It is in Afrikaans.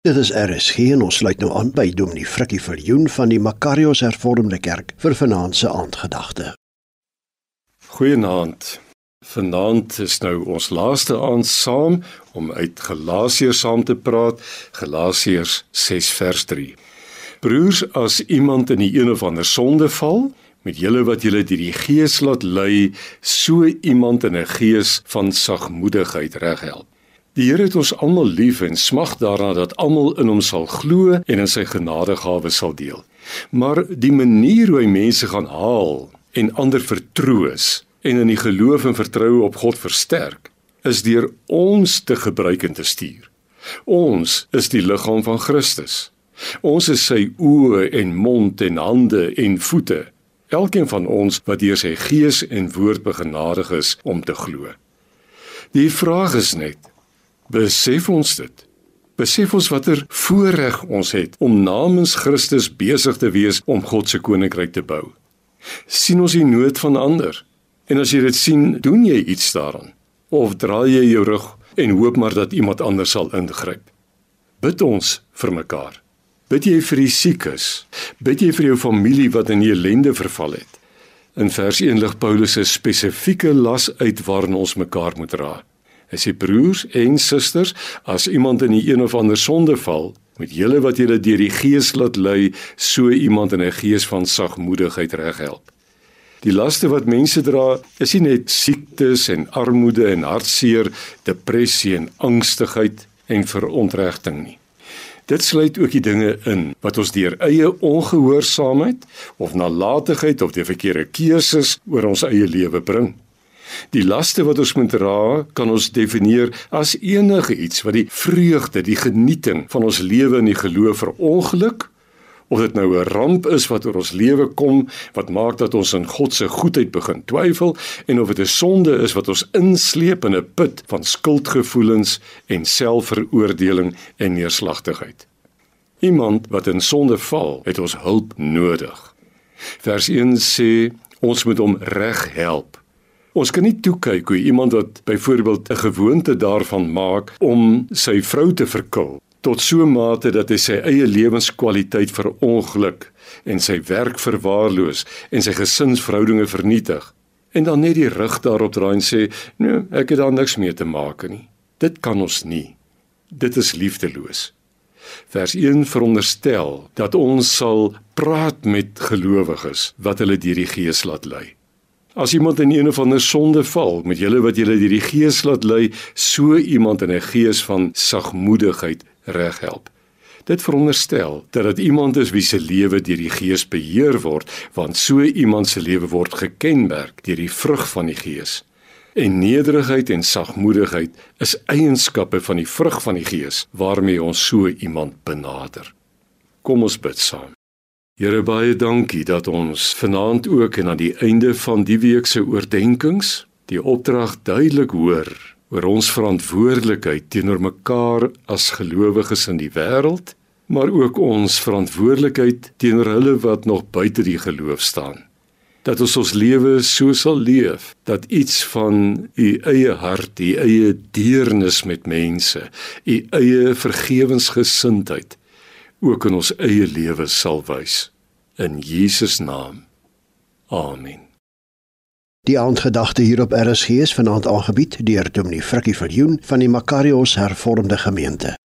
Dit is RSG en ons sluit nou aan by Dominee Frikkie Viljoen van die Makarios Hervormde Kerk vir vanaand se aandgedagte. Goeienaand. Vanaand is nou ons laaste aand saam om uit Galasiërs saam te praat, Galasiërs 6 vers 3. Broers, as iemand in die een of ander sonde val, met julle wat julle deur die Gees laat lei, so iemand in 'n gees van sagmoedigheid reghelp. Die Here het ons almal lief en smag daarna dat almal in hom sal glo en in sy genadegawe sal deel. Maar die manier hoe hy mense gaan haal en ander vertroos en in die geloof en vertroue op God versterk, is deur ons te gebruik en te stuur. Ons is die liggaam van Christus. Ons is sy oë en mond en hande en voete. Elkeen van ons wat deur sy gees en woord begenadig is om te glo. Die vraag is net Besef ons dit? Besef ons watter voorreg ons het om namens Christus besig te wees om God se koninkryk te bou. sien ons die nood van ander? En as jy dit sien, doen jy iets daaraan? Of draai jy jou rug en hoop maar dat iemand anders sal ingryp? Bid ons vir mekaar. Bid jy vir die siekes? Bid jy vir jou familie wat in ellende verval het? In vers 1 lig Paulus 'n spesifieke las uit waarin ons mekaar moet dra. Hy sê broers en susters, as iemand in 'n een of ander sonde val, met julle wat julle deur die Gees laat lei, so iemand in 'n gees van sagmoedigheid reghelp. Die laste wat mense dra, is nie net siektes en armoede en hartseer, depressie en angstigheid en verontregting nie. Dit sluit ook die dinge in wat ons deur eie ongehoorsaamheid of nalatigheid of die verkeerde keuses oor ons eie lewe bring. Die laste wat ons moet dra, kan ons definieer as enige iets wat die vreugde, die genieting van ons lewe in die geloof verongeluk of dit nou 'n ramp is wat oor ons lewe kom wat maak dat ons in God se goedheid begin twyfel en of dit 'n sonde is wat ons insleep in 'n put van skuldgevoelens en selfveroordeling en neerslagtigheid. Iemand wat in sonde val, het ons hulp nodig. Vers 1 sê ons moet hom reg help. Ons kan nie toe kyk hoe iemand wat byvoorbeeld 'n gewoonte daarvan maak om sy vrou te verkil tot so 'n mate dat hy sy eie lewenskwaliteit verongeluk en sy werk verwaarloos en sy gesinsverhoudinge vernietig en dan net die rug daarop draai en sê nee ek het daar niks mee te maak nie. Dit kan ons nie. Dit is liefdeloos. Vers 1 veronderstel dat ons sal praat met gelowiges wat hulle deur die gees laat lei As iemand in een of ander sonde val, met julle wat julle deur die Gees laat lei, so iemand in 'n gees van sagmoedigheid reghelp. Dit veronderstel dat dit iemand is wie se lewe deur die Gees beheer word, want so iemand se lewe word gekenmerk deur die vrug van die Gees. En nederigheid en sagmoedigheid is eienskappe van die vrug van die Gees waarmee ons so iemand benader. Kom ons bid saam. Here baie dankie dat ons vanaand ook en aan die einde van die week se oordeenkings die opdrag duidelik hoor oor ons verantwoordelikheid teenoor mekaar as gelowiges in die wêreld, maar ook ons verantwoordelikheid teenoor hulle wat nog buite die geloof staan. Dat ons ons lewe so sal leef dat iets van u eie hart, u eie deernis met mense, u eie vergewensgesindheid ook in ons eie lewe sal wys in Jesus naam. Amen. Die aandgedagte hier op RSG is vanaand aangebied deur Dominee Frikkie van Joen van die Makarios Hervormde Gemeente.